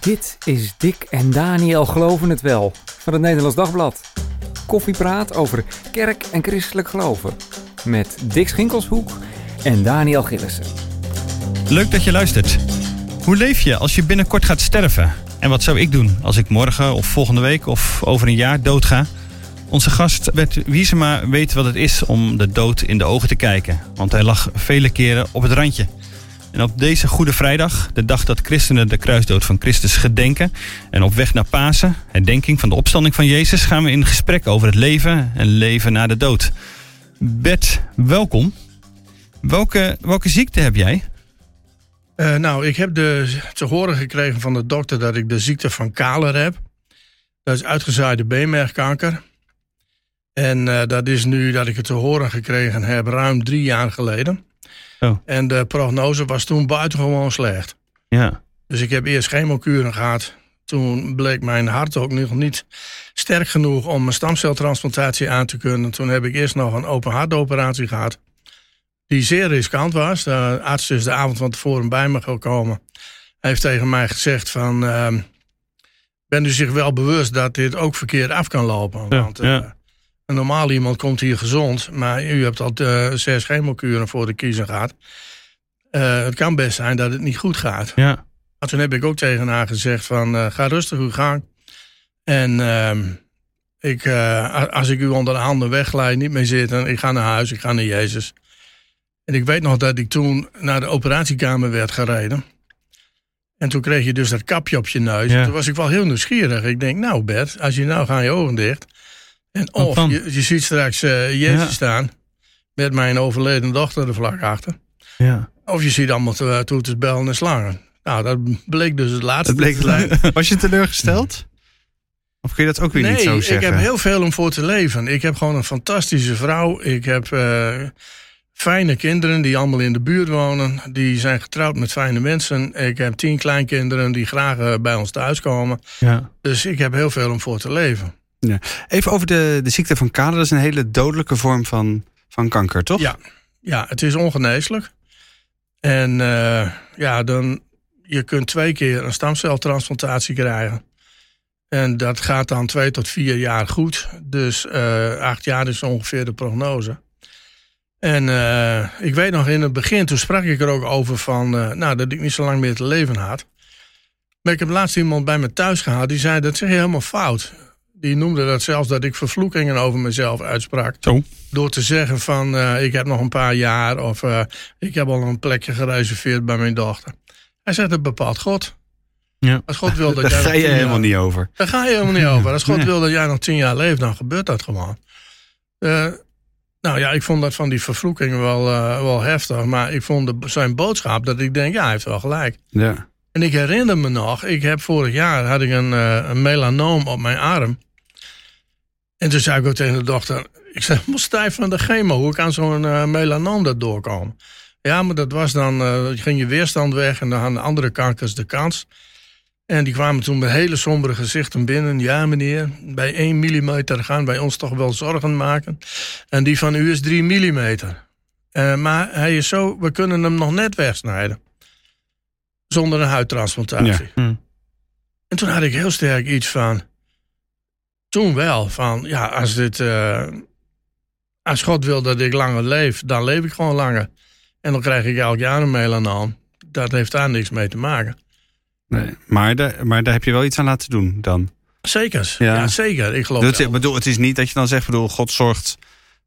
Dit is Dick en Daniel Geloven het Wel van het Nederlands Dagblad. Koffiepraat over kerk en christelijk geloven. Met Dick Schinkelshoek en Daniel Gillissen. Leuk dat je luistert. Hoe leef je als je binnenkort gaat sterven? En wat zou ik doen als ik morgen of volgende week of over een jaar doodga? Onze gast Bert Wiesema weet wat het is om de dood in de ogen te kijken. Want hij lag vele keren op het randje. En op deze Goede Vrijdag, de dag dat christenen de kruisdood van Christus gedenken... en op weg naar Pasen, herdenking van de opstanding van Jezus... gaan we in gesprek over het leven en leven na de dood. Bert, welkom. Welke, welke ziekte heb jij? Uh, nou, ik heb de, te horen gekregen van de dokter dat ik de ziekte van Kaler heb. Dat is uitgezaaide beenmergkanker. En uh, dat is nu dat ik het te horen gekregen heb ruim drie jaar geleden. Oh. En de prognose was toen buitengewoon slecht. Ja. Dus ik heb eerst chemokuren gehad. Toen bleek mijn hart ook nog niet sterk genoeg om een stamceltransplantatie aan te kunnen. Toen heb ik eerst nog een open hartoperatie gehad. Die zeer riskant was. De arts is de avond van tevoren bij me gekomen. Hij heeft tegen mij gezegd van... Uh, ben u zich wel bewust dat dit ook verkeerd af kan lopen? Ja, Want uh, een normaal iemand komt hier gezond, maar u hebt al uh, zes chemokuren voor de kiezer gehad. Uh, het kan best zijn dat het niet goed gaat. Ja. Maar toen heb ik ook tegen haar gezegd van uh, ga rustig uw gang. En ehm, ik, als ik u onder de handen wegleid, niet meer zitten, ik ga naar huis, ik ga naar Jezus. En ik weet nog dat ik toen naar de operatiekamer werd gereden. En toen kreeg je dus dat kapje op je neus. Ja. Toen was ik wel heel nieuwsgierig. Ik denk, nou Bert, als je nou gaan je ogen dicht. En of je, je, ziet straks uh, Jezus ja. staan met mijn overleden dochter er vlak achter. Ja. Of je ziet allemaal to toeters, bellen en slangen. Nou, dat bleek dus het laatste. Dat bleek Was je teleurgesteld? Of kun je dat ook weer nee, niet zo zeggen? ik heb heel veel om voor te leven. Ik heb gewoon een fantastische vrouw. Ik heb uh, fijne kinderen die allemaal in de buurt wonen. Die zijn getrouwd met fijne mensen. Ik heb tien kleinkinderen die graag uh, bij ons thuiskomen. Ja. Dus ik heb heel veel om voor te leven. Even over de, de ziekte van Kader. Dat is een hele dodelijke vorm van, van kanker, toch? Ja. ja, het is ongeneeslijk. En uh, ja, dan, je kunt twee keer een stamceltransplantatie krijgen. En dat gaat dan twee tot vier jaar goed. Dus uh, acht jaar is ongeveer de prognose. En uh, ik weet nog in het begin, toen sprak ik er ook over van, nou, dat ik niet zo lang meer te leven had. Maar ik heb laatst iemand bij me thuis gehad die zei, dat zeg je helemaal fout die noemde dat zelfs dat ik vervloekingen over mezelf uitsprak. Zo. Door te zeggen van uh, ik heb nog een paar jaar of uh, ik heb al een plekje gereserveerd bij mijn dochter. Hij zegt het bepaalt God. Ja. Als God wil dat Daar jij ga je helemaal jaar, niet over. Daar ga je helemaal niet over. Als God nee. wil dat jij nog tien jaar leeft, dan gebeurt dat gewoon. Uh, nou ja, ik vond dat van die vervloekingen wel, wel heftig. Maar ik vond de, zijn boodschap dat ik denk, ja, hij heeft wel gelijk. Ja. En ik herinner me nog, ik heb vorig jaar had ik een, een melanoom op mijn arm. En toen zei ik ook tegen de dochter, ik zei, helemaal stijf van de chemo. Hoe kan zo'n uh, melanoom dat doorkomen? Ja, maar dat was dan, uh, ging je weerstand weg en dan hadden andere kankers de kans. En die kwamen toen met hele sombere gezichten binnen. Ja, meneer, bij 1 millimeter gaan wij ons toch wel zorgen maken. En die van u is 3 millimeter. Uh, maar hij is zo, we kunnen hem nog net wegsnijden. Zonder een huidtransplantatie. Ja. Hm. En toen had ik heel sterk iets van toen wel. Van ja, als dit. Uh, als God wil dat ik langer leef, dan leef ik gewoon langer. En dan krijg ik elk jaar een melanoom. Dat heeft daar niks mee te maken. Nee, maar, de, maar daar heb je wel iets aan laten doen dan. Zeker, ja, ja zeker. Ik geloof dat, ik bedoel, Het is niet dat je dan zegt, bedoel, God zorgt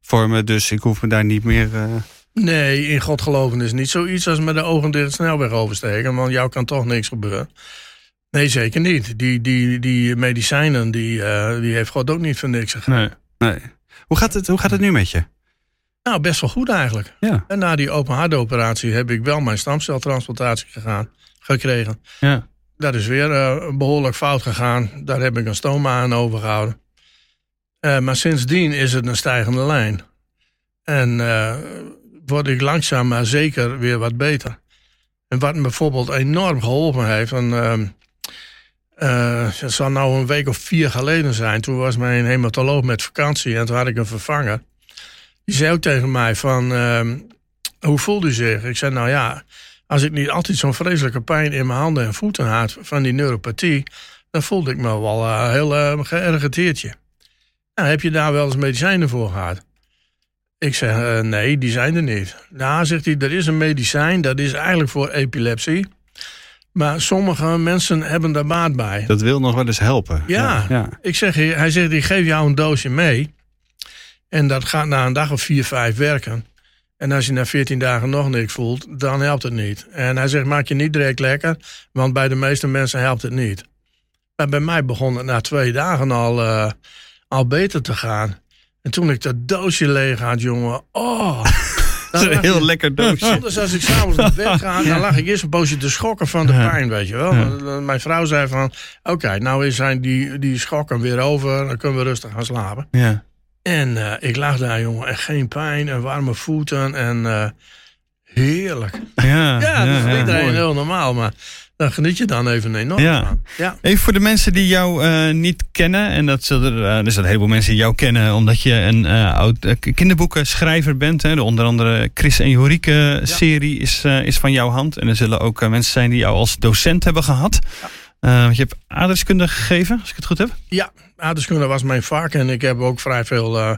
voor me, dus ik hoef me daar niet meer. Uh... Nee, in God geloven is niet zoiets als met de ogen dicht de snelweg oversteken, want jou kan toch niks gebeuren. Nee, zeker niet. Die, die, die medicijnen, die, uh, die heeft God ook niet voor niks gegeven. Nee, nee. Hoe, gaat het, hoe gaat het nu met je? Nou, best wel goed eigenlijk. Ja. En na die open hartoperatie heb ik wel mijn stamceltransplantatie gegaan, gekregen. Ja. Dat is weer uh, behoorlijk fout gegaan. Daar heb ik een stoma aan overgehouden. Uh, maar sindsdien is het een stijgende lijn. En word ik langzaam maar zeker weer wat beter. En wat me bijvoorbeeld enorm geholpen heeft... En, uh, het zal nou een week of vier geleden zijn. Toen was mijn hematoloog met vakantie en toen had ik een vervanger. Die zei ook tegen mij van, uh, hoe voelde u zich? Ik zei, nou ja, als ik niet altijd zo'n vreselijke pijn in mijn handen en voeten had van die neuropathie, dan voelde ik me wel uh, heel uh, geërgiteerdje. Nou, heb je daar wel eens medicijnen voor gehad? Ik zeg, uh, nee, die zijn er niet. Nou, zegt hij, er is een medicijn, dat is eigenlijk voor epilepsie. Maar sommige mensen hebben daar baat bij. Dat wil nog wel eens helpen. Ja, ja. Ik zeg, hij zegt, ik geef jou een doosje mee. En dat gaat na een dag of vier, vijf werken. En als je na 14 dagen nog niks voelt, dan helpt het niet. En hij zegt, maak je niet direct lekker, want bij de meeste mensen helpt het niet. Maar bij mij begon het na twee dagen al, uh, al beter te gaan. En toen ik dat doosje leeg had, jongen, oh... Dat is een heel je, lekker doosje. Dus als ik s'avonds naar bed ga, dan lag ik eerst een poosje te schokken van de pijn, weet je wel. Ja. Mijn vrouw zei van, oké, okay, nou zijn die, die schokken weer over, dan kunnen we rustig gaan slapen. Ja. En uh, ik lag daar, jongen, en geen pijn en warme voeten en uh, heerlijk. Ja, ja, dat is iedereen heel normaal, maar daar geniet je dan even enorm ja. van. Ja. Even voor de mensen die jou uh, niet kennen, en dat zullen er, er zijn een heleboel mensen die jou kennen, omdat je een oud kinderboekenschrijver bent. Hè, de onder andere Chris en Jorike serie is, is van jouw hand. En er zullen ook mensen zijn die jou als docent hebben gehad. Ja. Uh, want je hebt aardrijkskunde gegeven, als ik het goed heb. Ja, aardrijkskunde was mijn vak. En ik heb ook vrij veel uh,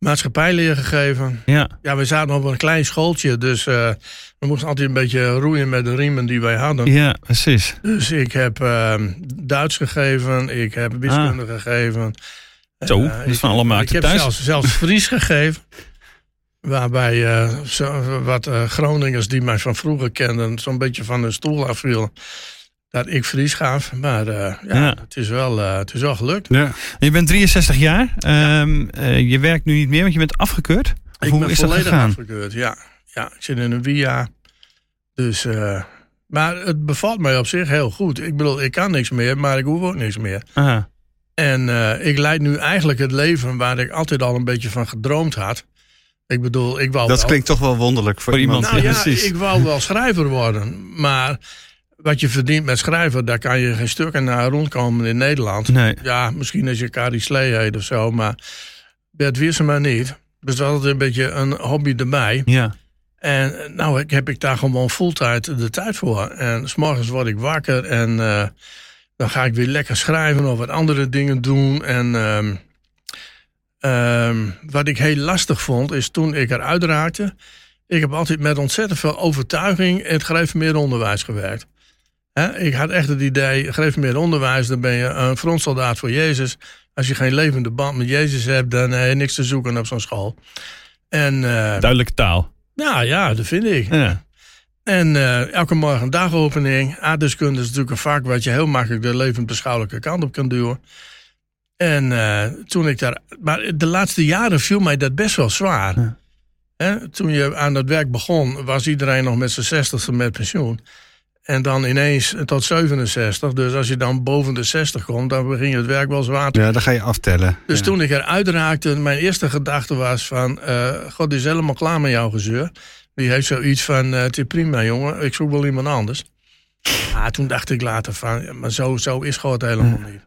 maatschappijleer gegeven. Ja. ja, we zaten op een klein schooltje. Dus uh, we moesten altijd een beetje roeien met de riemen die wij hadden. Ja, precies. Dus ik heb ehm, Duits gegeven. Ik heb wiskunde ah. gegeven. Zo, dat is van alle maakten Ik heb thuis. zelfs, zelfs Fries gegeven. Waarbij zo, wat Groningers die mij van vroeger kenden... zo'n beetje van de stoel afvielen dat ik Fries gaf. Maar uh, ja, Ja. Het, is wel, uh, het is wel gelukt. Ja. Je bent 63 jaar. Um, uh, je werkt nu niet meer, want je bent afgekeurd. Of ik hoe ben is dat volledig gegaan? afgekeurd, ja. ja. Ik zit in een via. Dus, uh, maar het bevalt mij op zich heel goed. Ik bedoel, ik kan niks meer, maar ik hoef ook niks meer. Aha. En uh, ik leid nu eigenlijk het leven waar ik altijd al een beetje van gedroomd had. Ik bedoel, ik wou Dat wel... klinkt toch wel wonderlijk voor, Voor iemand. Nou ja, precies. ik wou wel schrijver worden. Maar wat je verdient met schrijven, daar kan je geen stukken naar rondkomen in Nederland. Nee. Ja, misschien als je Carrie Slee heet of zo, maar Bert Wiersema niet. Dus dat is altijd een beetje een hobby erbij. Ja. En nou ik, heb ik daar gewoon fulltime de tijd voor. En s'morgens word ik wakker en uh, dan ga ik weer lekker schrijven of wat andere dingen doen. En um, um, wat ik heel lastig vond, is toen ik eruit raakte. Ik heb altijd met ontzettend veel overtuiging in het gereformeerde onderwijs gewerkt. He, ik had echt het idee, gereformeerd onderwijs, dan ben je een frontsoldaat voor Jezus. Als je geen levende band met Jezus hebt, dan heb je niks te zoeken op zo'n school. En, uh, Duidelijke taal. Nou ja, dat vind ik. Ja. En uh, elke morgen een dagopening. Aardrijkskunde is natuurlijk een vak wat je heel makkelijk de levensbeschouwelijke kant op kan duwen. En uh, toen ik daar. Maar de laatste jaren viel mij dat best wel zwaar. Ja. He, toen je aan dat werk begon, was iedereen nog met zijn zestigste met pensioen. En dan ineens tot 67. Dus als je dan boven de 60 komt, dan begin je het werk wel zwaar te Ja, dan ga je aftellen. Dus ja. toen ik eruit raakte, mijn eerste gedachte was van... Uh, God is helemaal klaar met jouw gezeur. Die heeft zoiets van, uh, het is prima jongen, ik zoek wel iemand anders. Ah, toen dacht ik later van, ja, maar zo, zo is God helemaal ja. niet.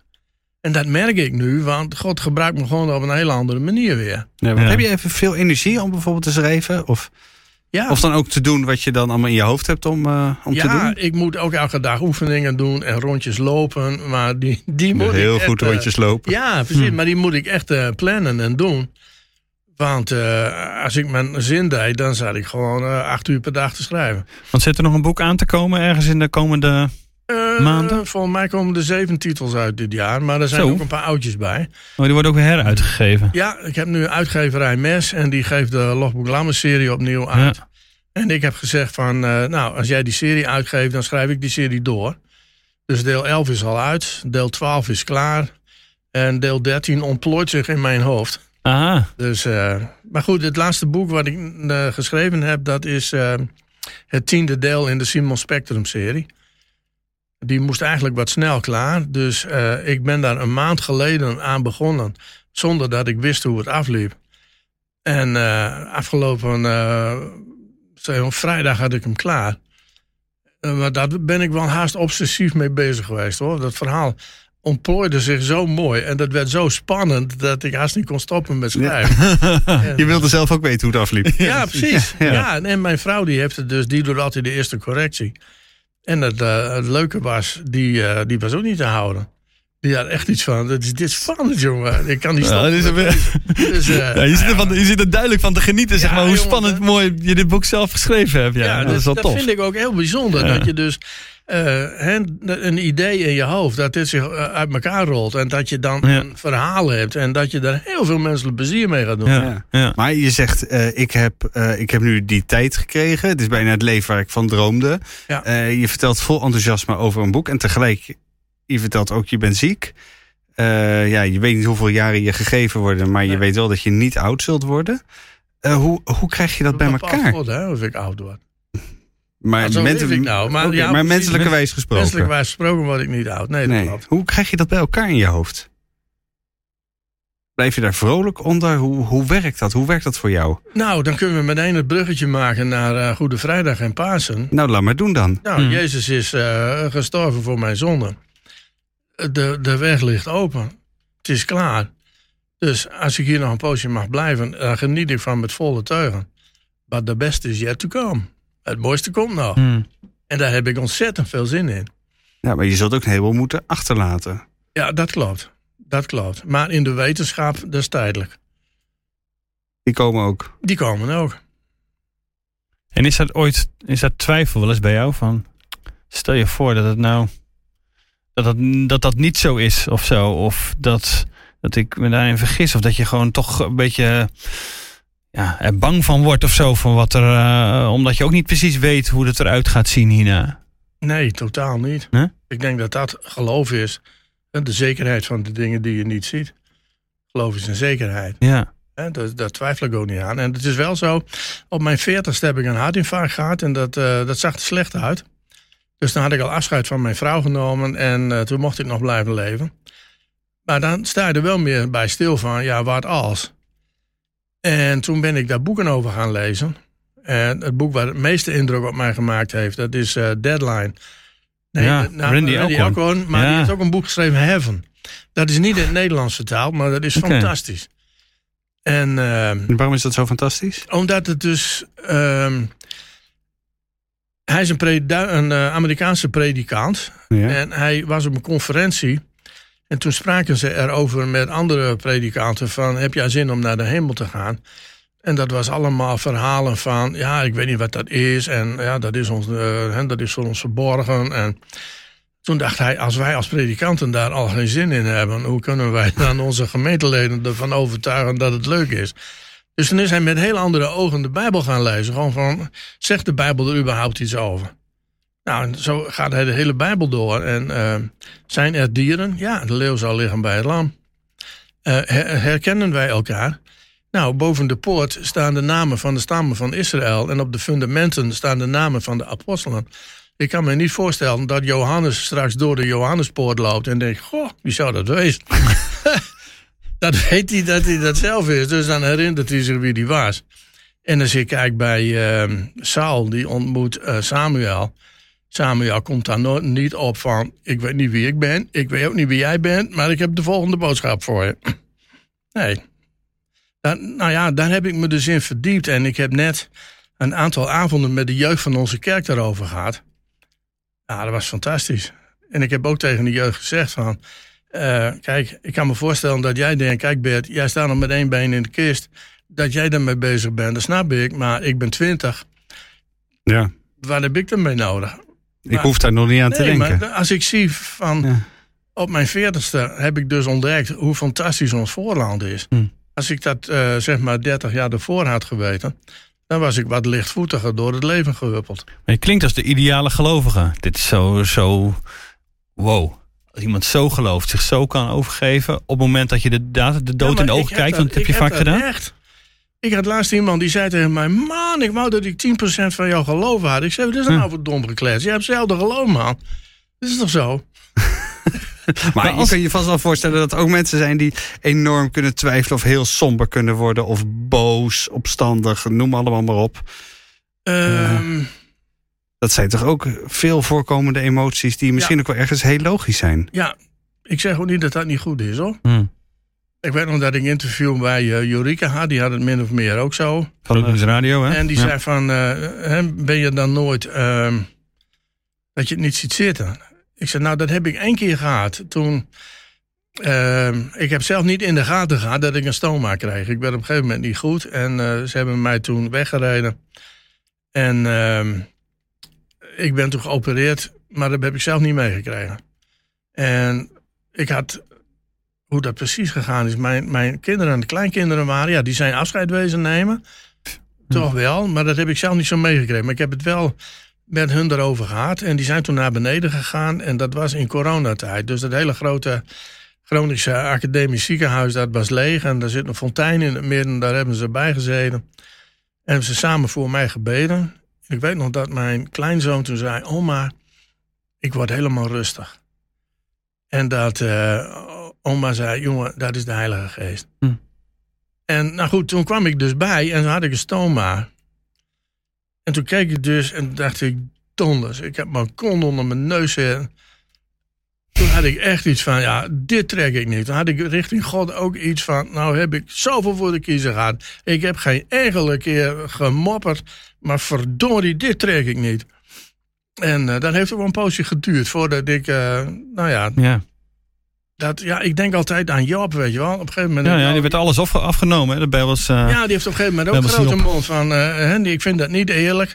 En dat merk ik nu, want God gebruikt me gewoon op een hele andere manier weer. Ja, ja. Heb je even veel energie om bijvoorbeeld te schrijven? Of... Ja. Of dan ook te doen wat je dan allemaal in je hoofd hebt om, uh, om ja, te doen? Ja, ik moet ook elke dag oefeningen doen en rondjes lopen. Maar die, die moet Heel ik goed echt, rondjes lopen. Ja, precies. Hm. Maar die moet ik echt uh, plannen en doen. Want uh, als ik mijn zin deed, dan zat ik gewoon acht uur per dag te schrijven. Want zit er nog een boek aan te komen ergens in de komende uh, maanden? Volgens mij komen er zeven titels uit dit jaar. Maar er zijn Zo. ook een paar oudjes bij. Oh, die worden ook weer heruitgegeven? Ja, ik heb nu uitgeverij Mes. En die geeft de Logboek Lammers serie opnieuw uit. Ja. En ik heb gezegd van, uh, nou, als jij die serie uitgeeft, dan schrijf ik die serie door. Dus deel 11 is al uit, deel 12 is klaar. En deel 13 ontplooit zich in mijn hoofd. Aha. Dus, uh, maar goed, het laatste boek wat ik uh, geschreven heb, dat is het tiende deel in de Simon Spectrum serie. Die moest eigenlijk wat snel klaar. Dus uh, ik ben daar een maand geleden aan begonnen, zonder dat ik wist hoe het afliep. En uh, afgelopen uh, vrijdag had ik hem klaar. Maar daar ben ik wel haast obsessief mee bezig geweest hoor. Dat verhaal ontplooide zich zo mooi. En dat werd zo spannend dat ik haast niet kon stoppen met schrijven. En- Je wilde zelf ook weten hoe het afliep. ja, precies. Ja, Ja, ja. en mijn vrouw die heeft het dus, die doet altijd de eerste correctie. En het, eh, het leuke was, die, eh, die was ook niet te houden. Die had echt iets van, dit is, dit is spannend jongen. Ik kan niet Ja, stoppen. is lezen. Dus, eh, Ja, je, zit er van, je zit er duidelijk van te genieten, zeg Ja, maar, hoe jongen, spannend dat- mooi je dit boek zelf geschreven hebt. Ja, Ja, dat is wel dat tof. vind ik ook heel bijzonder. Ja. Dat je dus eh, hè, een idee in je hoofd, dat dit zich eh, uit elkaar rolt. En dat je dan Ja. een verhaal hebt. En dat je daar heel veel menselijk plezier mee gaat doen. Ja, Ja. ja. Maar je zegt, eh, ik, heb, eh, ik heb nu die tijd gekregen. Het is bijna het leven waar ik van droomde. Ja. Eh, je vertelt vol enthousiasme over een boek. En tegelijk, je vertelt ook, je bent ziek. Eh, ja, je weet niet hoeveel jaren je gegeven worden. Maar je Nee. weet wel dat je niet oud zult worden. Eh, hoe, hoe krijg je dat bij elkaar? wordt, hè, of ik oud word. Maar, mensen- ik nou. Maar ja, maar menselijke wijs gesproken. Menselijk wijs gesproken word ik niet oud. Nee, dat nee. klopt. Hoe krijg je dat bij elkaar in je hoofd? Blijf je daar vrolijk onder? Hoe, hoe werkt dat? Hoe werkt dat voor jou? Nou, dan kunnen we meteen het bruggetje maken naar eh, Goede Vrijdag en Pasen. Nou, laat maar doen dan. Nou, Hmm. Jezus is eh, gestorven voor mijn zonde. De, de weg ligt open. Het is klaar. Dus als ik hier nog een poosje mag blijven, dan geniet ik van met volle teugen. But the best is yet to come. Het mooiste komt nog. Hm. En daar heb ik ontzettend veel zin in. Ja, maar je zult ook een heleboel moeten achterlaten. Ja, dat klopt. Dat klopt. Maar in de wetenschap, dat is tijdelijk. Die komen ook. Die komen ook. En is dat ooit, is dat twijfel wel eens bij jou? Van, stel je voor dat het nou, dat dat, dat, dat niet zo is of zo. Of dat, dat ik me daarin vergis. Of dat je gewoon toch een beetje ja, er bang van wordt of zo. Van wat er, eh, omdat je ook niet precies weet hoe het eruit gaat zien hierna. Nee, totaal niet. Ik denk dat dat geloof is. De zekerheid van de dingen die je niet ziet. Geloof is een zekerheid. Ja. Dat, daar twijfel ik ook niet aan. En het is wel zo, op mijn veertigste heb ik een hartinfarct gehad en dat, eh, dat zag er slecht uit. Dus dan had ik al afscheid van mijn vrouw genomen en eh, toen mocht ik nog blijven leven. Maar dan sta je er wel meer bij stil van, ja, wat als? En toen ben ik daar boeken over gaan lezen. En het boek waar het meeste indruk op mij gemaakt heeft, dat is eh, Deadline. Ja, nou, Randy Alcorn. maar die Ja. heeft ook een boek geschreven, Heaven. Dat is niet in het Nederlands vertaald, maar dat is fantastisch. En ehm, En waarom is dat zo fantastisch? omdat het dus. ehm, hij is een, preda- een eh, Amerikaanse predikant. Ja. En hij was op een conferentie. En toen spraken ze erover met andere predikanten: van heb jij zin om naar de hemel te gaan? En dat was allemaal verhalen van, ja, ik weet niet wat dat is. En ja, dat is, ons, hè, dat is voor ons verborgen. En toen dacht hij, als wij als predikanten daar al geen zin in hebben, hoe kunnen wij dan onze gemeenteleden ervan overtuigen dat het leuk is? Dus toen is hij met heel andere ogen de Bijbel gaan lezen. Gewoon van, zegt de Bijbel er überhaupt iets over? Nou, en zo gaat hij de hele Bijbel door. En eh, zijn er dieren? Ja, de leeuw zal liggen bij het lam. Eh, her- herkennen wij elkaar? Nou, boven de poort staan de namen van de stammen van Israël. En op de fundamenten staan de namen van de apostelen. Ik kan me niet voorstellen dat Johannes straks door de Johannespoort loopt en denkt: Goh, wie zou dat wezen? dat weet hij dat hij dat zelf is. Dus dan herinnert hij zich wie die was. En als ik kijk bij eh, Saul, die ontmoet eh, Samuel. Samuel komt daar nooit niet op van: Ik weet niet wie ik ben, ik weet ook niet wie jij bent, maar ik heb de volgende boodschap voor je. Nee. Daar, nou ja, daar heb ik me dus in verdiept. En ik heb net een aantal avonden met de jeugd van onze kerk daarover gehad. Ja, dat was fantastisch. En ik heb ook tegen de jeugd gezegd van... eh, kijk, ik kan me voorstellen dat jij denkt... Kijk Bert, jij staat nog met één been in de kist. Dat jij daarmee bezig bent, dat snap ik. Maar ik ben twintig. Ja. Wat heb ik ermee nodig? Ik Maar- hoef daar nog niet aan te Nee, denken. maar als ik zie van... Ja. Op mijn veertigste heb ik dus ontdekt hoe fantastisch ons voorland is. Hm. Als ik dat eh, zeg maar 30 jaar ervoor had geweten... dan was ik wat lichtvoetiger door het leven gehuppeld. Maar je klinkt als de ideale gelovige. Dit is zo, zo, wow. Als iemand zo gelooft, zich zo kan overgeven... op het moment dat je de, de dood Ja, in maar de ogen kijkt... dat- want dat heb je ik vaak dat gedaan. Echt. Ik had laatst iemand die zei tegen mij... Man, ik wou dat ik 10% van jouw geloof had. Ik zei, wat is nou voor dom geklets? Je hebt hetzelfde geloof, man. Dat is toch zo? Maar, als- je kan je vast wel voorstellen dat er ook mensen zijn die enorm kunnen twijfelen of heel somber kunnen worden of boos, opstandig, noem allemaal maar op. Ehm, Dat zijn toch ook veel voorkomende emoties die misschien ook wel ergens heel logisch zijn. ja, ik zeg ook niet dat dat niet goed is hoor. Hm. Ik weet nog dat ik een interview bij uh, Jorika had. Die had het min of meer ook zo. Van de radio, hè? En die Ja. zei van, eh, hè, ben je dan nooit ehm, dat je het niet ziet zitten? Ik zei, nou dat heb ik één keer gehad. Toen, ehm, ik heb zelf niet in de gaten gehad dat ik een stoma kreeg. Ik werd op een gegeven moment niet goed. En eh, ze hebben mij toen weggereden. En ehm, ik ben toen geopereerd, maar dat heb ik zelf niet meegekregen. En ik had, hoe dat precies gegaan is, mijn, mijn kinderen en de kleinkinderen waren, ja, die zijn afscheid wezen nemen. Toch wel, maar dat heb ik zelf niet zo meegekregen. Maar ik heb het wel met hun erover gehad. En die zijn toen naar beneden gegaan. En dat was in coronatijd. Dus dat hele grote Groningse academisch ziekenhuis, dat was leeg. En daar zit een fontein in het midden. Daar hebben ze bij gezeten. En hebben ze samen voor mij gebeden. Ik weet nog dat mijn kleinzoon toen zei... Oma, ik word helemaal rustig. En dat eh, oma zei, jongen, dat is de Heilige Geest. Hm. En nou goed, toen kwam ik dus bij en toen had ik een stoma. En toen keek ik dus en dacht ik, donders, ik heb mijn kont onder mijn neus zitten. Toen had ik echt iets van, ja, dit trek ik niet. Toen had ik richting God ook iets van, nou heb ik zoveel voor de kiezer gehad. Ik heb geen enkele keer gemopperd, maar verdorie, dit trek ik niet. En eh, dat heeft ook wel een poosje geduurd voordat ik, eh, nou ja, Ja. dat, ja, ik denk altijd aan Job, weet je wel. Op een gegeven moment. Ja, ja, die werd alles afge- afgenomen. Hè? De Bijbel is, eh, Ja, die heeft op een gegeven moment ook grote mond van... Henry, ik vind dat niet eerlijk.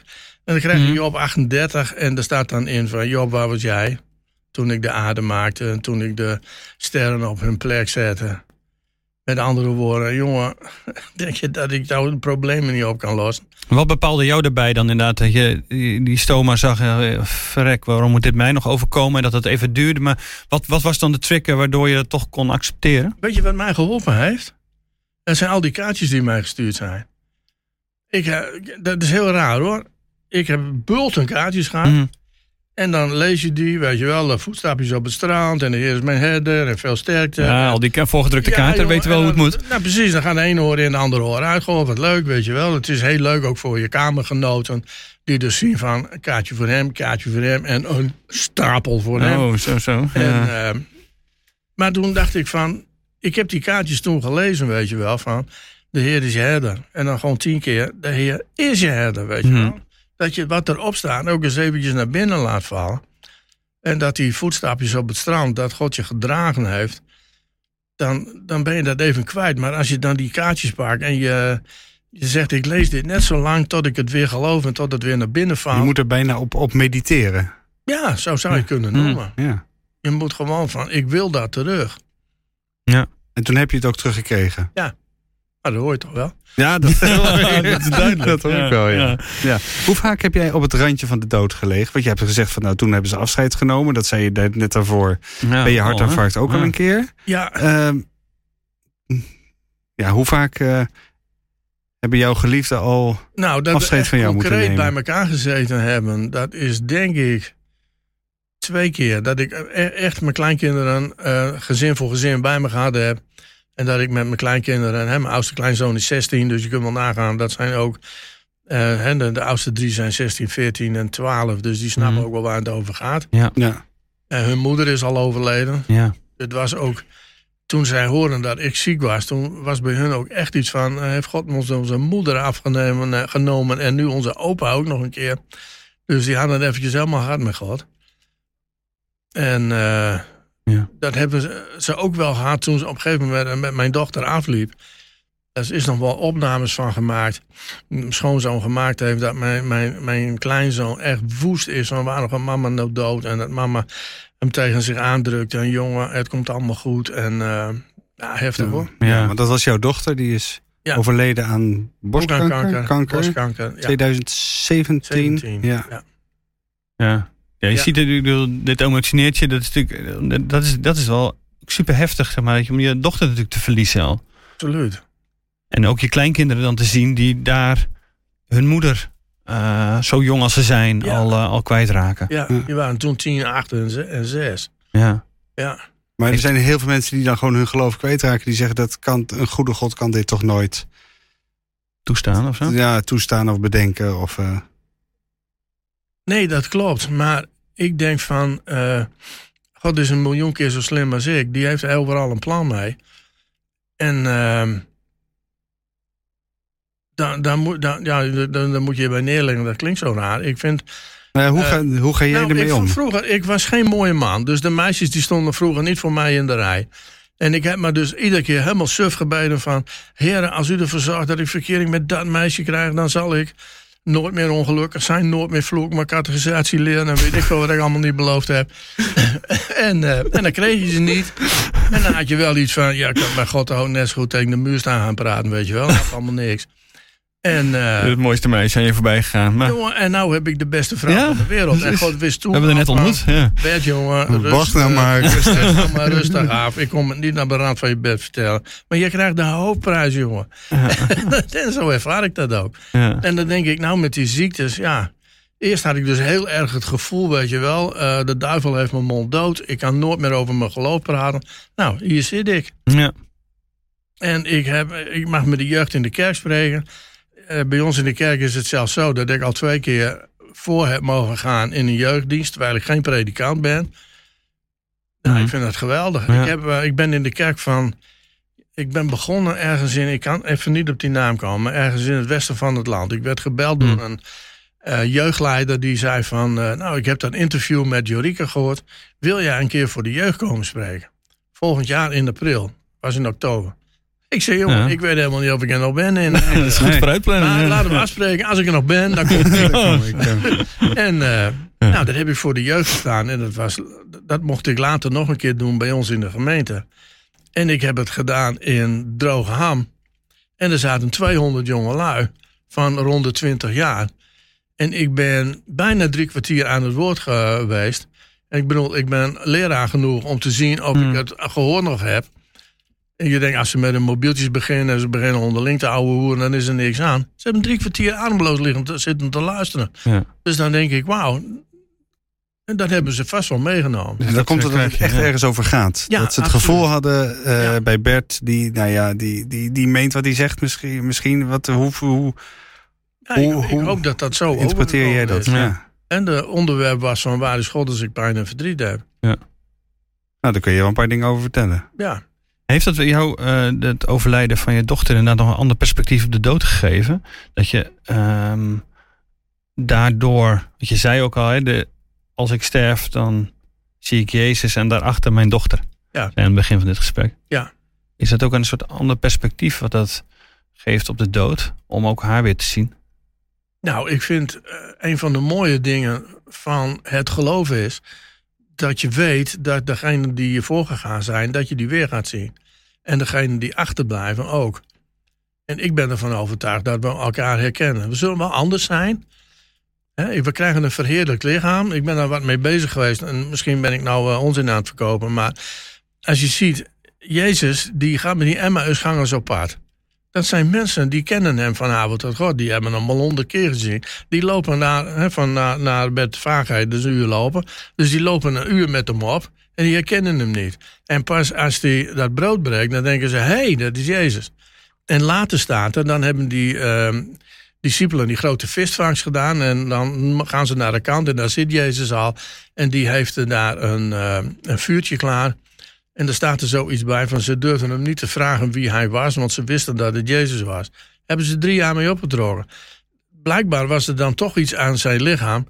En dan krijg je Mhm. Job 38 en daar staat dan in van... Job, waar was jij? Toen ik de aarde maakte en toen ik de sterren op hun plek zette. Met andere woorden, jongen, denk je dat ik jou de problemen niet op kan lossen? Wat bepaalde jou erbij dan inderdaad? Dat je die stoma zag, eh, verrek, waarom moet dit mij nog overkomen? En dat het even duurde. Maar wat, wat was dan de trigger waardoor je het toch kon accepteren? Weet je wat mij geholpen heeft? Dat zijn al die kaartjes die mij gestuurd zijn. Ik, eh, dat is heel raar hoor. Ik heb bulten kaartjes gehad. Mhm. En dan lees je die, weet je wel, de voetstapjes op het strand. En de heer is mijn herder en veel sterkte. Ja, al die voorgedrukte Ja, kaarten, jongen, weten wel hoe en het dan- moet. Nou, precies. Dan gaan de ene horen in de andere horen uit. Gewoon wat leuk, weet je wel. Het is heel leuk ook voor je kamergenoten. Die dus zien van een kaartje voor hem, kaartje voor hem. En een stapel voor hem. Oh, zo, zo. En, Ja. eh, maar toen dacht ik van... Ik heb die kaartjes toen gelezen, weet je wel. Van de Heer is je herder. En dan gewoon tien keer, de Heer is je herder, weet je Mhm. wel. Dat je wat erop staat ook eens eventjes naar binnen laat vallen. En dat die voetstapjes op het strand, dat God je gedragen heeft. Dan, dan ben je dat even kwijt. Maar als je dan die kaartjes pakt en je, je zegt... ik lees dit net zo lang tot ik het weer geloof en tot het weer naar binnen Je valt. moet er bijna op, op mediteren. Ja, zo zou je kunnen noemen. Ja. Je moet gewoon van, ik wil dat terug. En toen heb je het ook teruggekregen. Dat hoor je toch wel? Ja, dat, dat is duidelijk. Dat hoor ik wel, ja. Ja. Hoe vaak heb jij op het randje van de dood gelegen? Want je hebt gezegd van nou, toen hebben ze afscheid genomen. Dat zei je net- daarvoor. Ben je hartinfarct ook al een keer? Ja, Ehm, ja, hoe vaak eh, hebben jouw geliefden al... nou, dat afscheid van jou moeten concreet bij nemen. elkaar gezeten hebben, dat is denk ik twee keer. Dat ik e- echt mijn kleinkinderen eh, gezin voor gezin bij me gehad heb. En dat ik met mijn kleinkinderen, hè, mijn oudste kleinzoon is 16, dus je kunt wel nagaan, dat zijn ook, eh, hè, de, de oudste drie zijn 16, 14 en 12, dus die snappen Mhm. ook wel waar het over gaat. Ja, En hun moeder is al overleden. Ja. Het was ook, toen zij hoorden dat ik ziek was, toen was bij hun ook echt iets van, eh, heeft God ons onze moeder afgenomen eh, genomen en nu onze opa ook nog een keer. Dus die hadden het eventjes helemaal hard met God. En eh, Ja. dat hebben ze, ze ook wel gehad toen ze op een gegeven moment met mijn dochter afliep. Er is nog wel opnames van gemaakt. Mijn schoonzoon gemaakt heeft dat mijn, mijn, mijn kleinzoon echt woest is. Van waarom gaat mama nou dood? En dat mama hem tegen zich aandrukt. En jongen, het komt allemaal goed. En eh, ja, heftig hoor. ja. Ja. want dat was jouw dochter. Die is Ja. overleden aan borstkanker. Borstkanker. Kanker. Borstkanker, ja. 2017. 17. Ja. Ja. Ja. Je Ja. ziet bedoel, dit emotioneert je. Dat is natuurlijk, eh, dat is, dat is wel super heftig, zeg maar. dat je- Om je dochter natuurlijk te verliezen al. Absoluut. En ook je kleinkinderen dan te zien die daar hun moeder, eh, zo jong als ze zijn, Ja. al, eh, al kwijtraken. Ja, Ja. die waren toen 10, 8 en ze- en 6. Ja. Ja. Maar er zijn heel veel mensen die dan gewoon hun geloof kwijtraken. Die zeggen dat kan, een goede God kan dit toch nooit Toestaan of zo? ja, toestaan of bedenken. Of, eh, Nee, dat klopt. Maar ik denk van. eh, God is een miljoen keer zo slim als ik. Die heeft overal een plan mee. En ehm dan, dan, moet, dan, ja, dan, dan moet je bij neerleggen. Dat klinkt zo raar. Ik vind... Hoe, Eh, ga, hoe ga jij nou, ermee ik om? Vroeger, ik was geen mooie man. Dus de meisjes die stonden vroeger niet voor mij in de rij. En ik heb me dus iedere keer helemaal suf gebeden van... Heren, als u ervoor zorgt dat ik verkering met dat meisje krijg... dan zal ik nooit meer ongelukkig zijn, nooit meer vloek... mijn categorisatie leren en weet ik veel wat ik allemaal niet beloofd heb. en, eh, en dan kreeg je ze niet. En dan had je wel iets van... Ja, ik kan bij God ook net zo goed tegen de muur staan gaan praten, weet je wel. Dat is allemaal niks. En... eh, Het mooiste meisje aan je voorbij gegaan. Maar we Jongen, en nou heb ik de beste vrouw Ja, van de wereld. En. God wist toen. hebben er net ontmoet. Ja. Bed, jongen. Wacht nou maar. Rustig, nou maar rustig af. Ik kom het niet naar de rand van je bed vertellen. Maar je krijgt de hoofdprijs, jongen. en zo ervaar ik dat ook. Ja. En dan denk ik, nou met die ziektes, ja. Eerst had ik dus heel erg het gevoel, weet je wel. eh, de duivel heeft mijn mond dood. Ik kan nooit meer over mijn geloof praten. Nou, hier zit ik. Ja. En ik, heb, ik mag met de jeugd in de kerk spreken. Eh, bij ons in de kerk is het zelfs zo dat ik al twee keer voor heb mogen gaan in een jeugddienst, terwijl ik geen predikant ben. Nou, Mhm. Ik vind dat geweldig. Ja. Ik, heb, eh, ik ben in de kerk van. Ik ben begonnen ergens in. Ik kan even niet op die naam komen, maar ergens in het westen van het land. Ik werd gebeld door Mhm. een eh, jeugdleider die zei van. nou, ik heb dat interview met Jorike gehoord. Wil jij een keer voor de jeugd komen spreken? Volgend jaar in april. Was in oktober. Ik zei, jongen, Ja. ik weet helemaal niet of ik er nog ben. In, Dat is goed Nee. vooruitplannen. maar ja. laten we afspreken. Als ik er nog ben, dan kom ik. Dan kom ik. En eh, nou, dat heb ik voor de jeugd gedaan. En dat, was, dat mocht ik later nog een keer doen bij ons in de gemeente. En ik heb het gedaan in Droogeham. En er zaten 200 jonge lui van rond de 20 jaar. En ik ben bijna drie kwartier aan het woord geweest. En ik bedoel, ik ben leraar genoeg om te zien of Hmm. ik het gehoor nog heb. En je denkt, als ze met hun mobieltjes beginnen en ze beginnen onderling te ouwe hoeren, dan is er niks aan. Ze hebben drie kwartier ademloos liggen te, zitten te luisteren. Ja. Dus dan denk ik, wauw. En dat hebben ze vast wel meegenomen. En dan komt het dat het echt ja. ergens over gaat. Ja, dat ze het absoluut. gevoel hadden eh, Ja. bij Bert, die, nou ja, die, die, die meent wat hij zegt misschien. misschien wat, hoe, hoe Ja, ik, Hoe- ik hoe hoop dat dat zo interpreteer jij dat? is. Ja. En de onderwerp was van waar is God als ik pijn en verdriet heb. Nou, daar kun je wel een paar dingen over vertellen. Ja, Heeft dat jou, eh, het overlijden van je dochter, inderdaad nog een ander perspectief op de dood gegeven? Dat je ehm, daardoor, want je zei ook al, hè, de, als ik sterf, dan zie ik Jezus en daarachter mijn dochter. Ja. Aan het begin van dit gesprek. Ja. Is dat ook een soort ander perspectief wat dat geeft op de dood, om ook haar weer te zien? nou, ik vind eh, een van de mooie dingen van het geloven is dat je weet dat degenen die je voorgegaan zijn, dat je die weer gaat zien. En degenen die achterblijven ook. En ik ben ervan overtuigd dat we elkaar herkennen. We zullen wel anders zijn. We krijgen een verheerlijk lichaam. Ik ben daar wat mee bezig geweest. En misschien ben ik nou eh, onzin aan het verkopen. Maar als je ziet, Jezus die gaat met die Emmausgangers op pad. Dat zijn mensen die kennen hem vanavond tot God. Die hebben hem al honderd keer gezien. Die lopen naar, hè, van naar, naar Vaagheid, dus een uur lopen. Dus die lopen een uur met hem op. En die herkennen hem niet. En pas als hij dat brood breekt, dan denken ze: hé, hey, dat is Jezus. En later staat er, dan hebben die ehm, discipelen die grote visvangst gedaan. En dan gaan ze naar de kant en daar zit Jezus al. En die heeft daar een, eh, een vuurtje klaar. En er staat er zoiets bij van ze durfden hem niet te vragen wie hij was, want ze wisten dat het Jezus was. Hebben ze drie jaar mee opgetrokken. Blijkbaar was er dan toch iets aan zijn lichaam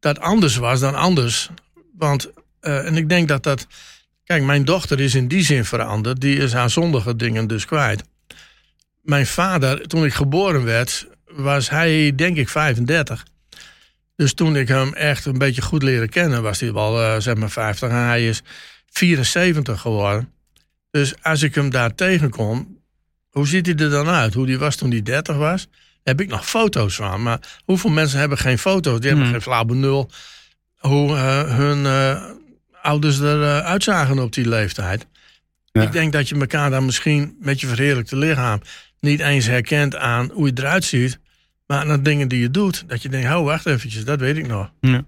dat anders was dan anders. Want, eh, en ik denk dat dat. Kijk, mijn dochter is in die zin veranderd. Die is haar zondige dingen dus kwijt. Mijn vader, toen ik geboren werd, was hij denk ik 35. Dus toen ik hem echt een beetje goed leren kennen, was hij wel eh, zeg maar 50. En hij is 74 geworden. Dus als ik hem daar tegenkom, hoe ziet hij er dan uit? Hoe die was toen hij 30 was? Daar heb ik nog foto's van. Maar hoeveel mensen hebben geen foto's? Die hebben Hmm. geen flauw benul hoe eh, hun eh, ouders eruit uitzagen op die leeftijd. Ja. Ik denk dat je elkaar dan misschien met je verheerlijkte lichaam niet eens herkent aan hoe je eruit ziet. Maar aan de dingen die je doet, dat je denkt, oh wacht eventjes, dat weet ik nog. Ja.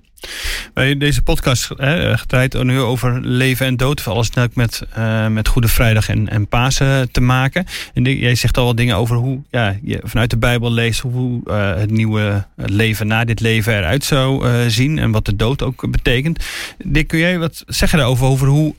Wij deze podcast hè, gedraaid nu over leven en dood. Alles natuurlijk met, uh, met Goede Vrijdag en, en Pasen te maken. En jij zegt al wat dingen over hoe ja, je vanuit de Bijbel leest hoe uh, het nieuwe leven na dit leven eruit zou uh, zien. En wat de dood ook betekent. Dick, kun jij wat zeggen daarover? Over hoe,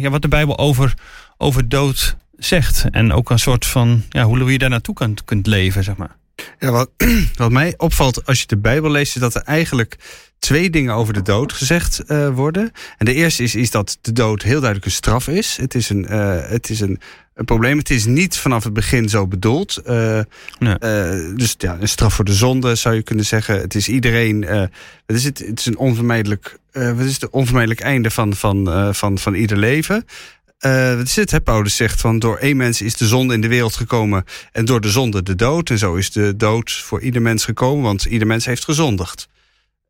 ja, wat de Bijbel over, over dood zegt. En ook een soort van ja, hoe je daar naartoe kunt, kunt leven, zeg maar. Ja, wat, wat mij opvalt als je de Bijbel leest, is dat er eigenlijk twee dingen over de dood gezegd uh, worden. En de eerste is, is dat de dood heel duidelijk een straf is. Het is een, uh, het is een, een probleem. Het is niet vanaf het begin zo bedoeld. Uh, nee. dus ja, een straf voor de zonde zou je kunnen zeggen. Het is iedereen. het, is het, het is een onvermijdelijk. wat is het onvermijdelijk einde van, van, van, van ieder leven. Uh, wat is het, hè? Paulus zegt van door één mens is de zonde in de wereld gekomen en door de zonde de dood. En zo is de dood voor ieder mens gekomen, want ieder mens heeft gezondigd.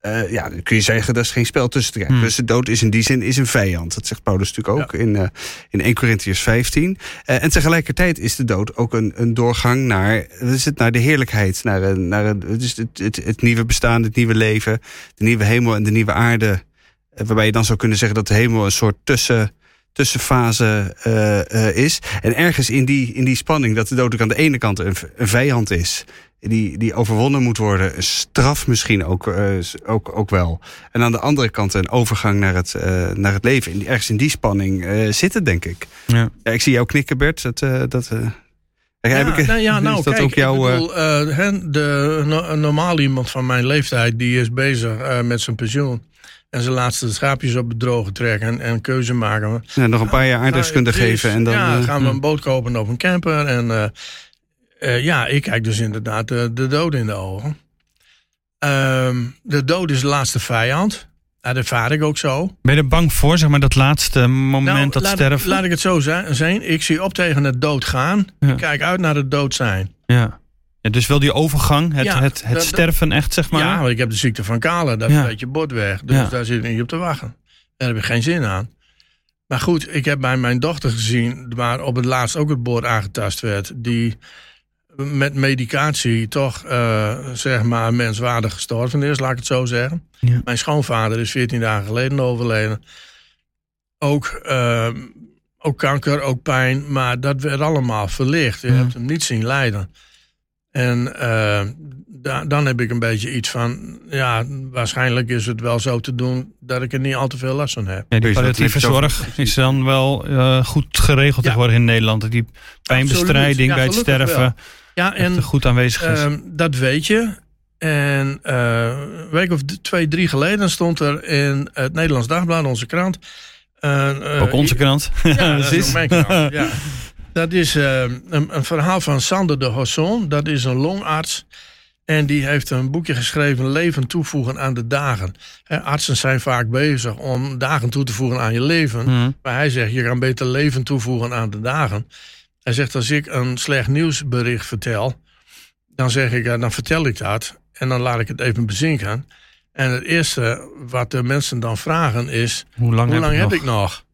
Uh, ja, dan kun je zeggen, dat is geen spel tussen te krijgen. Hmm. Dus de dood is in die zin is een vijand. Dat zegt Paulus natuurlijk ook in, uh, in 1 Corinthians 15. Uh, en tegelijkertijd is de dood ook een, een doorgang naar, is het, naar de heerlijkheid. Naar, naar het, het, het nieuwe bestaan, het nieuwe leven. De nieuwe hemel en de nieuwe aarde. waarbij je dan zou kunnen zeggen dat de hemel een soort tussen tussenfase uh, uh, is. En ergens in die, in die spanning dat de dood ook aan de ene kant een, een vijand is. Die, die overwonnen moet worden. Een straf misschien ook, uh, ook, ook wel. En aan de andere kant een overgang naar het, naar het leven. In, ergens in die spanning zit het, denk ik. Ja. ja ik zie jou knikken, Bert. Dat, dat, ja, heb ik, nou, ja, nou, dat kijk, ook jouw, bedoel, de, no, normaal iemand van mijn leeftijd... die is bezig met zijn pensioen en zijn laatste schaapjes op het droge trekken en, en keuze maken. Ja, nog een paar jaar aardrijkskunde nou, geven. En dan, ja, gaan we een boot kopen op een camper. En uh, uh, ja, ik kijk dus inderdaad de, de dood in de ogen. Uh, de dood is de laatste vijand. dat ervaar ik ook zo. Ben je er bang voor, zeg maar, dat laatste moment nou, dat laat, sterven? Laat ik het zo zijn. Ik zie op tegen het dood gaan. Ja. Ik kijk uit naar het dood zijn. Ja dus wel die overgang, het, het, het sterven echt, zeg maar. Ja, want ik heb de ziekte van Kalen, dat ja. is je bord weg. Dus daar zit ik niet op te wachten. Daar heb ik geen zin aan. Maar goed, ik heb bij mijn dochter gezien, waar op het laatst ook het bord aangetast werd, die met medicatie toch, uh, zeg maar, menswaardig gestorven is, laat ik het zo zeggen. Ja. Mijn schoonvader is 14 dagen geleden overleden. Ook, uh, ook kanker, ook pijn, maar dat werd allemaal verlicht. Je hebt hem niet zien lijden. En uh, da dan heb ik een beetje iets van, ja, waarschijnlijk is het wel zo te doen dat ik er niet al te veel last van heb. Ja, die palliatieve zorg is dan wel uh, goed geregeld ja. tegenwoordig in Nederland. Die pijnbestrijding ja, bij het sterven wel. ja, en, goed aanwezig is. Uh, dat weet je. En uh, een week of twee, drie geleden stond er in het Nederlands Dagblad, onze krant. Ook onze krant. Ja, dat is mijn krant, ja. Dat is uh, een, een, verhaal van Sander de Hosson. Dat is een longarts. En die heeft een boekje geschreven, Leven toevoegen aan de dagen. He, artsen zijn vaak bezig om dagen toe te voegen aan je leven. Mm. Maar hij zegt, je kan beter leven toevoegen aan de dagen. Hij zegt, als ik een slecht nieuwsbericht vertel, dan zeg ik, dan vertel ik dat. En dan laat ik het even bezinken. En het eerste wat de mensen dan vragen is, hoe lang, hoe heb, lang ik, heb ik nog?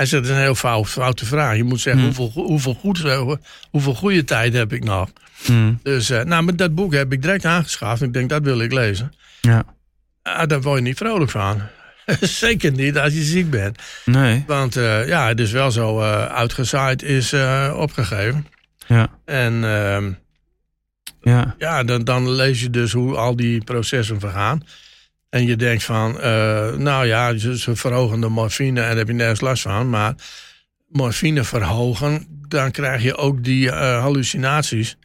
Hij zegt, dat is een heel fout, foute vraag. Je moet zeggen, hmm. hoeveel, hoeveel, goed, hoeveel goede tijd heb ik nog? Hmm. Dus uh, nou, met dat boek heb ik direct aangeschaft. Ik denk, dat wil ik lezen. Ja. Uh, daar word je niet vrolijk van. Zeker niet als je ziek bent. Nee. Want uh, ja, het is wel zo uitgezaaid is opgegeven. Ja. En ehm, ja, ja dan, dan lees je dus hoe al die processen vergaan. En je denkt van, uh, nou ja, ze verhogen de morfine en daar heb je nergens last van. Maar morfine verhogen, dan krijg je ook die uh, hallucinaties.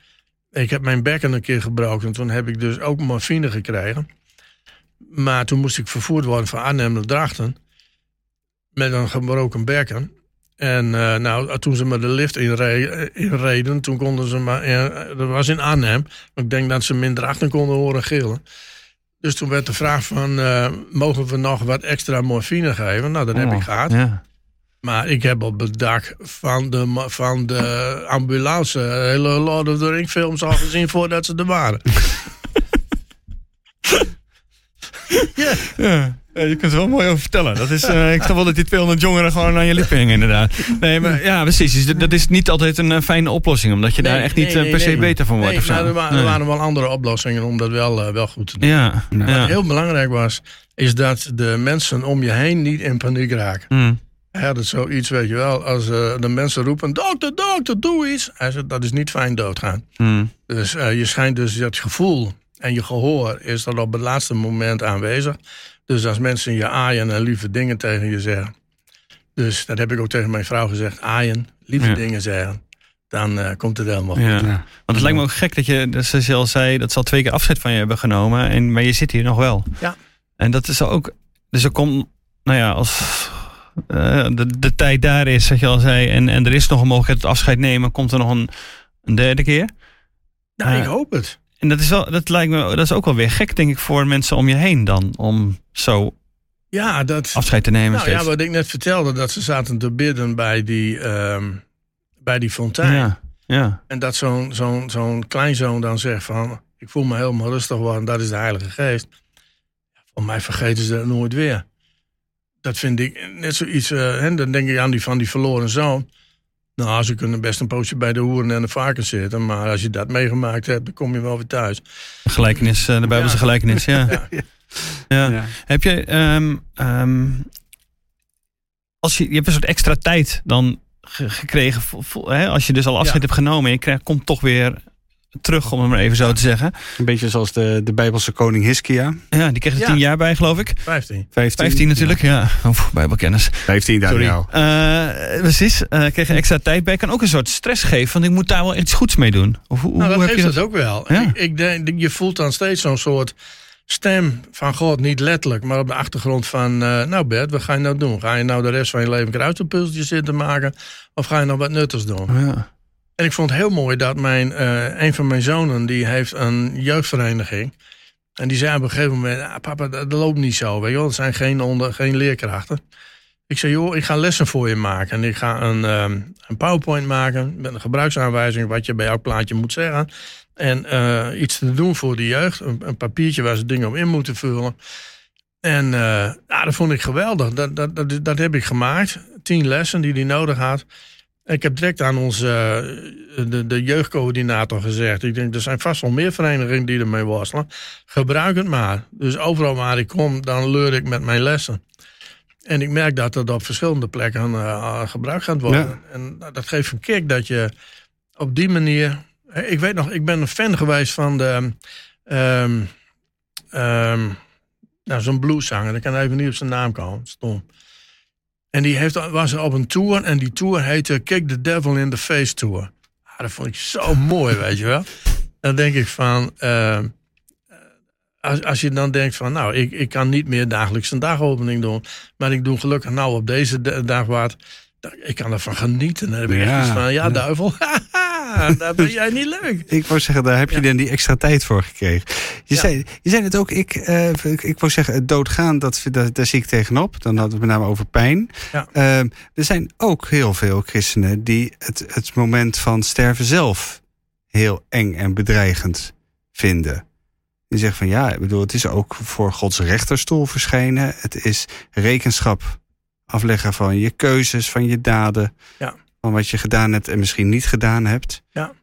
Ik heb mijn bekken een keer gebroken. Toen heb ik dus ook morfine gekregen. Maar toen moest ik vervoerd worden van Arnhem naar Drachten. Met een gebroken bekken. En uh, nou, toen ze me de lift inreden, toen konden ze me... dat was in Arnhem. Ik denk dat ze me in Drachten konden horen gillen. Dus toen werd de vraag van, uh, mogen we nog wat extra morfine geven? Nou, dat heb ik oh, gehad. Ja. Maar ik heb op het dak van de, van de ambulance hele Lord of the Ring films al gezien voordat ze er waren. ja. ja. Ja, je kunt er wel mooi over vertellen. Dat is, eh, ik snap wel dat die 200 jongeren gewoon aan je lippen hingen, inderdaad. Nee, maar ja, precies. Dus dat- is niet altijd een eh, fijne oplossing, omdat je daar echt niet nee, eh, per se beter van wordt. Nee, of zo. maar er, wa- er waren wel andere oplossingen om dat wel, eh, wel goed te doen. Ja. Wat heel belangrijk was, is dat de mensen om je heen niet in paniek raken. Mm. Hij had het zoiets, weet je wel, als eh, de mensen roepen, dokter, dokter, doe iets. Hij zegt, dat is niet fijn doodgaan. Mm. Dus eh, je schijnt dus dat gevoel en je gehoor is dan op het laatste moment aanwezig. Dus als mensen je aaien en lieve dingen tegen je zeggen. Dus dat heb ik ook tegen mijn vrouw gezegd. Aaien, lieve Ja. dingen zeggen. Dan eh, komt het helemaal goed. Ja. Ja. Want het lijkt me ook gek dat je, dat ze al zei, dat ze al twee keer afscheid van je hebben genomen. En, maar je zit hier nog wel. Ja. En dat is ook, dus er komt, nou ja, als eh, de, de tijd daar is, wat je al zei, en, en er is nog een mogelijkheid tot afscheid nemen, komt er nog een, een derde keer. Nou, Ja. ik hoop het. En dat is, wel, dat lijkt me, dat is ook wel weer gek, denk ik, voor mensen om je heen dan, om zo Ja, dat, afscheid te nemen. nou, ja, wat ik net vertelde, dat ze zaten te bidden bij die, ehm, bij die fontein. ja, ja, En dat zo'n zo'n zo'n kleinzoon dan zegt van... ik voel me helemaal rustig worden, dat is de Heilige Geest. Voor mij vergeten ze dat nooit weer. Dat vind ik net zoiets... eh, hè, dan denk ik aan die van die verloren zoon. Nou, ze kunnen best een poosje bij de hoeren en de varkens zitten... maar als je dat meegemaakt hebt, dan kom je wel weer thuis. gelijkenis, eh, de Bijbelse Ja. gelijkenis, ja. Ja. ja. Ja. Heb je, ehm, ehm, als je, je hebt een soort extra tijd dan ge- gekregen, vo- vo- hè, als je dus al afscheid Ja. hebt genomen en je krijgt, komt toch weer terug, om het maar even zo te zeggen. Een beetje zoals de, de Bijbelse koning Hiskia. Ja, die kreeg er Ja. tien jaar bij, geloof ik. 15. 15, 15 natuurlijk, ja. Oef, bijbelkennis. 15 daar Sorry. nou. Eh, precies, eh kreeg er extra tijd bij. Kan ook een soort stress geven, want ik moet daar wel iets goeds mee doen. Of, hoe, Nou, hoe dat heb heeft je het dat? ook wel. Ja. Ik, ik denk, je voelt dan steeds zo'n soort stem van God, niet letterlijk, maar op de achtergrond van... eh, nou Bert, wat ga je nou doen? Ga je nou de rest van je leven kruiselpuzzeltjes zitten maken? Of ga je nou wat nuttigs doen? Ja. En ik vond het heel mooi dat mijn, eh, een van mijn zonen, die heeft een jeugdvereniging. En die zei op een gegeven moment, ah, papa, dat, loopt niet zo. Weet je wel? Het zijn geen, onder, geen leerkrachten. Ik zei, joh, ik ga lessen voor je maken. En ik ga een, ehm, een PowerPoint maken met een gebruiksaanwijzing... wat je bij elk plaatje moet zeggen. En eh, iets te doen voor de jeugd. Een, papiertje waar ze dingen op in moeten vullen. En ja, dat vond ik geweldig. Dat, dat, dat, dat heb ik gemaakt. Tien lessen die hij nodig had. Ik heb direct aan onze eh, de, de jeugdcoördinator gezegd. Ik denk, er zijn vast wel meer verenigingen die ermee worstelen. Gebruik het maar. Dus overal waar ik kom, dan leur ik met mijn lessen. En ik merk dat het op verschillende plekken eh, gebruikt gaat worden. Ja. En dat geeft een kick dat je op die manier... Ik weet nog, ik ben een fan geweest van de... ehm, ehm, nou, zo'n blueszanger. Ik kan even niet op zijn naam komen. Stom. En die heeft, was op een tour. En die tour heette Kick the Devil in the Face Tour. Ah, dat vond ik zo mooi, weet je wel. Dan denk ik van... eh, als, als je dan denkt van... Nou, ik, ik kan niet meer dagelijks een dagopening doen. Maar ik doe gelukkig nou op deze d- dag wat. Ik kan ervan genieten. Dan heb ik Ja, echt iets van... Ja, ja. dat ben jij niet leuk. Ik wou zeggen, daar heb je Ja. dan die extra tijd voor gekregen. Je, Ja. zei, je zei het ook, ik, eh, ik, ik wou zeggen, het doodgaan, dat, dat, daar zie ik tegenop. Dan hadden we het met name over pijn. Ja. Ehm, er zijn ook heel veel christenen die het, het moment van sterven zelf heel eng en bedreigend vinden. Die zeggen van ja, ik bedoel, het is ook voor Gods rechterstoel verschijnen. Het is rekenschap afleggen van je keuzes, van je daden. Ja. Van wat je gedaan hebt en misschien niet gedaan hebt. Ja.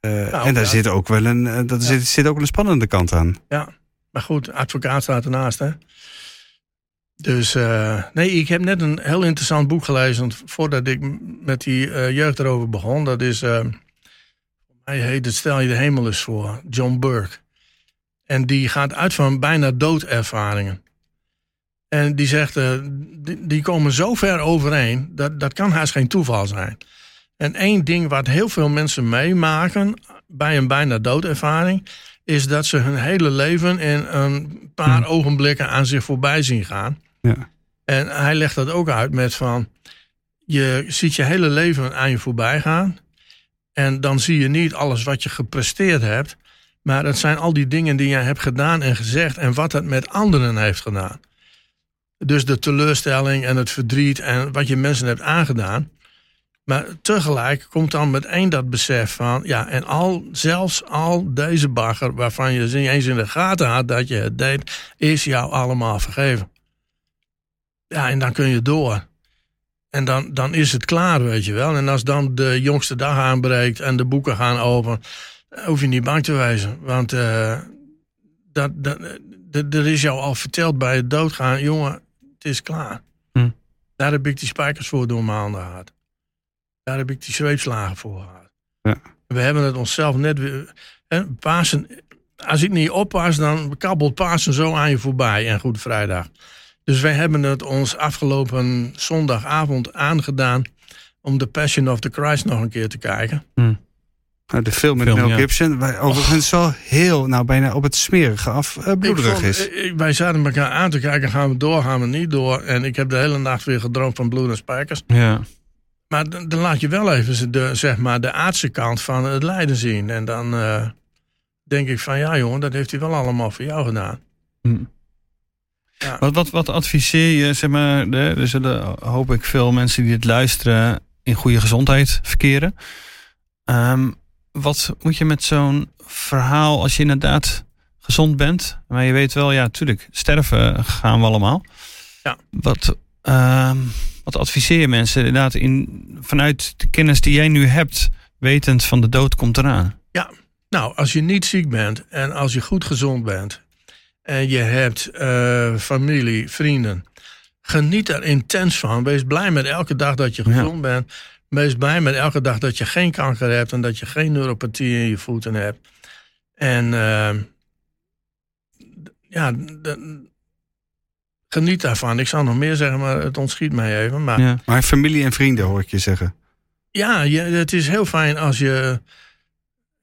Eh, Nou, en daar ja. zit ook wel een, eh, dat Ja. zit, zit ook een spannende kant aan. Maar goed, advocaat staat ernaast, hè. Dus eh, nee, ik heb net een heel interessant boek gelezen voordat ik met die jeugd erover begon. Dat is, hij heet het Stel je de hemel eens voor, John Burke. En die gaat uit van bijna doodervaringen. En die zegt, eh, die, die komen zo ver overeen, dat, dat kan haast geen toeval zijn. En één ding wat heel veel mensen meemaken bij een bijna doodervaring, is dat ze hun hele leven in een paar ogenblikken aan zich voorbij zien gaan. Ja. En hij legt dat ook uit met van, je ziet je hele leven aan je voorbij gaan. En dan zie je niet alles wat je gepresteerd hebt. Maar het zijn al die dingen die jij hebt gedaan en gezegd en wat het met anderen heeft gedaan. Dus de teleurstelling en het verdriet en wat je mensen hebt aangedaan. Maar tegelijk komt dan meteen dat besef van, ja, en al, zelfs al deze bagger waarvan je niet eens in de gaten had dat je het deed, is jou allemaal vergeven. Ja, en dan kun je door. En dan, dan is het klaar, weet je wel. En als dan de jongste dag aanbreekt en de boeken gaan open, hoef je niet bang te wezen. Want uh, dat, dat, dat, er is jou al verteld bij het doodgaan, jongen, het is klaar. Hm. Daar heb ik die spijkers voor door mijn handen gehad. Daar heb ik die zweepslagen voor gehad. Ja. We hebben het onszelf net weer. Hè, Pasen, als ik niet oppas, dan kabbelt Pasen zo aan je voorbij. En Goede Vrijdag. Dus wij hebben het ons afgelopen zondagavond aangedaan. om The Passion of the Christ nog een keer te kijken. Nou, de film met Film, Mel ja. Gibson, waar overigens wel heel, nou bijna op het smerige af Ik bloederig vond- is. ik- wij zaten elkaar aan te kijken. Gaan we door, gaan we niet door? En ik heb de hele nacht weer gedroomd van bloed en spijkers. Ja. Maar dan, dan laat je wel even de, zeg maar, de aardse kant van het lijden zien. En dan eh, denk ik van ja jongen, dat heeft hij wel allemaal voor jou gedaan. Hm. Ja. Wat, wat, wat adviseer je, zeg maar, de, er zullen hoop ik veel mensen die dit luisteren in goede gezondheid verkeren. Ehm, wat moet je met zo'n verhaal als je inderdaad gezond bent, maar je weet wel, ja, tuurlijk, sterven gaan we allemaal. Ja. Wat, ehm, wat adviseer je mensen inderdaad in, vanuit de kennis die jij nu hebt, wetend van de dood komt eraan? Nou, als je niet ziek bent en als je goed gezond bent en je hebt eh, familie, vrienden, geniet er intens van. Wees blij met elke dag dat je Ja. gezond bent. Wees blij met elke dag dat je geen kanker hebt en dat je geen neuropathie in je voeten hebt. En eh, d- ja, geniet daarvan. Ik zou nog meer zeggen, maar het ontschiet mij even. Maar Ja. Maar familie en vrienden hoor ik je zeggen. ja, je, het is heel fijn als je.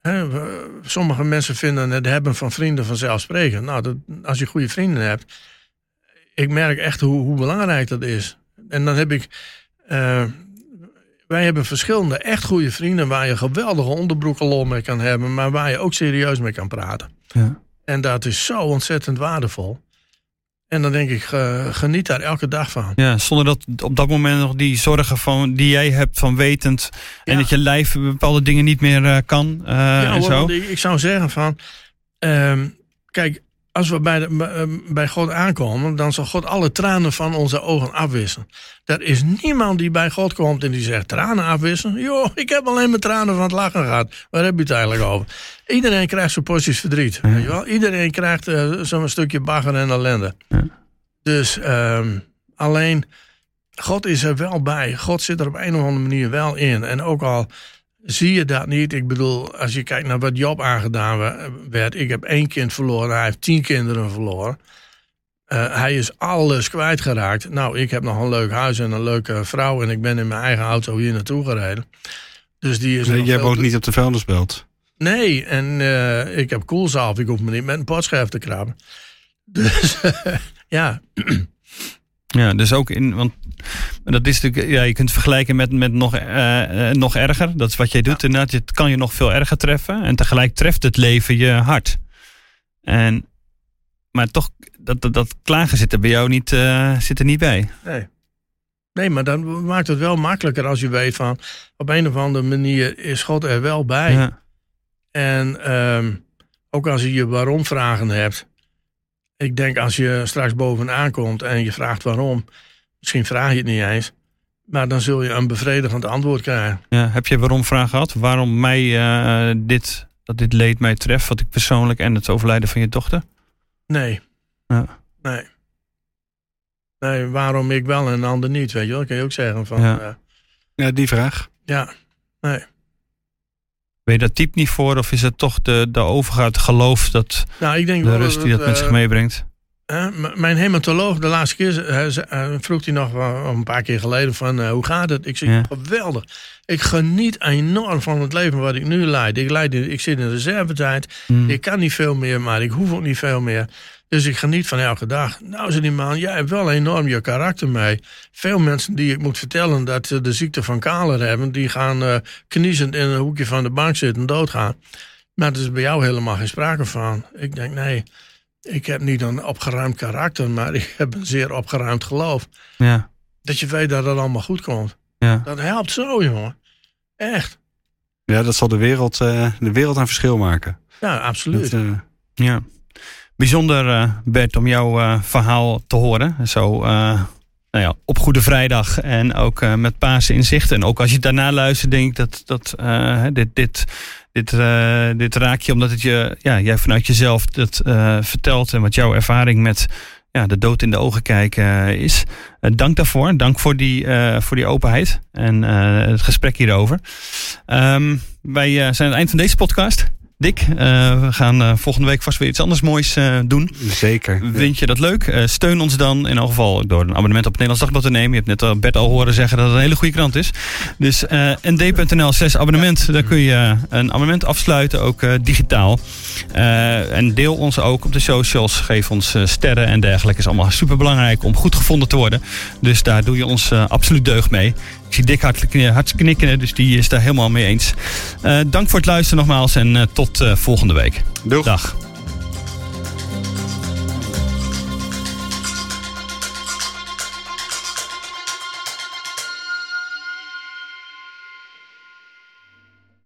Hè, sommige mensen vinden het hebben van vrienden vanzelfsprekend. Nou, dat, als je goede vrienden hebt. Ik merk echt hoe, hoe belangrijk dat is. En dan heb ik. eh, wij hebben verschillende echt goede vrienden waar je geweldige onderbroekenlol mee kan hebben, maar waar je ook serieus mee kan praten. Ja. En dat is zo ontzettend waardevol. En dan denk ik, eh, geniet daar elke dag van. Ja, zonder dat op dat moment nog die zorgen van, die jij hebt van wetend. En dat je lijf bepaalde dingen niet meer eh, kan. eh, ja, en hoor, zo. ik, ik zou zeggen van, ehm, kijk, als we bij, de, bij- God aankomen, dan zal God alle tranen van onze ogen afwissen. Er is niemand die bij God komt en die zegt tranen afwissen. Joh, ik heb alleen maar tranen van het lachen gehad. Waar heb je het eigenlijk over? Iedereen krijgt zijn porties verdriet. Weet je wel? Iedereen krijgt eh, zo'n stukje bagger en ellende. Ja. Dus ehm, alleen, God is er wel bij. God zit er op een of andere manier wel in. En ook al zie je dat niet. Ik bedoel, als je kijkt naar wat Job aangedaan we- werd. Ik heb één kind verloren, hij heeft tien kinderen verloren. Eh, hij is alles kwijtgeraakt. Nou, ik heb nog een leuk huis en een leuke vrouw. En ik ben in mijn eigen auto hier naartoe gereden. Dus die is. Jij woont niet op de vuilnisbelt. Nee, en eh, ik heb koelzalf. Ik hoef me niet met een potscherf te krabben. Dus ja, Ja, dus ook in, want dat is natuurlijk, ja, je kunt het vergelijken met, met nog, eh, eh, nog erger. Dat is wat jij doet. Inderdaad, het kan je nog veel erger treffen. En tegelijk treft het leven je hart. En, maar toch, dat, dat, dat klagen zit er bij jou niet, eh, zit er niet bij. Nee. Nee, maar dan maakt het wel makkelijker als je weet van op een of andere manier is God er wel bij. Ja. En ehm, ook als je je waarom vragen hebt. Ik denk als je straks bovenaan komt en je vraagt waarom, misschien vraag je het niet eens, maar dan zul je een bevredigend antwoord krijgen. Ja, heb je waarom vraag gehad? Waarom mij eh, dit, dat dit leed mij treft, wat ik persoonlijk en het overlijden van je dochter? Nee. Ja. Nee. Nee, waarom ik wel en een ander niet, weet je wel. Dat kun je ook zeggen van, Ja. ja, Ja, die vraag. ja nee. Ben je daar type niet voor? Of is het toch de, de overgaat geloof dat Nou, ik denk de rust die dat met zich eh, meebrengt? Hè, mijn hematoloog, de laatste keer, ze- eh, vroeg hij nog een paar keer geleden van eh, hoe gaat het? Ik zeg, Ja. geweldig. Ik geniet enorm van het leven wat ik nu leid. Ik, leid in- ik zit in reservetijd. Hmm. Ik kan niet veel meer, maar ik hoef ook niet veel meer. Dus ik geniet van elke dag. Nou, zei die man, jij hebt wel enorm je karakter mee. Veel mensen die ik moet vertellen dat ze de ziekte van Kaler hebben, die gaan eh kniezend in een hoekje van de bank zitten en doodgaan. Maar er is bij jou helemaal geen sprake van. Ik denk, nee, ik heb niet een opgeruimd karakter, maar ik heb een zeer opgeruimd geloof. Ja, Dat je weet dat het allemaal goed komt. ja. Dat helpt zo, jongen. Echt. Ja, dat zal de wereld, eh, de wereld aan verschil maken. Ja, absoluut. Dat, eh, ja. Bijzonder, eh, Bert, om jouw eh, verhaal te horen. Zo, eh, nou ja, op Goede Vrijdag en ook met Pasen inzichten. En ook als je daarna luistert, denk ik dat, dat dit, dit, dit, dit raak je omdat het je, ja, jij vanuit jezelf dat vertelt en wat jouw ervaring met ja, de dood in de ogen kijken is. dank daarvoor. Dank voor die, voor die openheid en het gesprek hierover. Um, wij zijn aan het eind van deze podcast. Dick, uh, we gaan uh, volgende week vast weer iets anders moois uh, doen. Zeker. Vind je dat leuk? steun ons dan in elk geval door een abonnement op het Nederlands Dagblad te nemen. Je hebt net Bert al horen zeggen dat het een hele goede krant is. Dus nd.nl 6 abonnement. Daar kun je een abonnement afsluiten, ook digitaal. en deel ons ook op de socials. Geef ons sterren en dergelijke. is allemaal super belangrijk om goed gevonden te worden. Dus daar doe je ons absoluut deugd mee. Ik zie Dick hard knikken, dus die is daar helemaal mee eens. Uh, dank voor het luisteren nogmaals en uh, tot uh, volgende week. Doeg. Dag.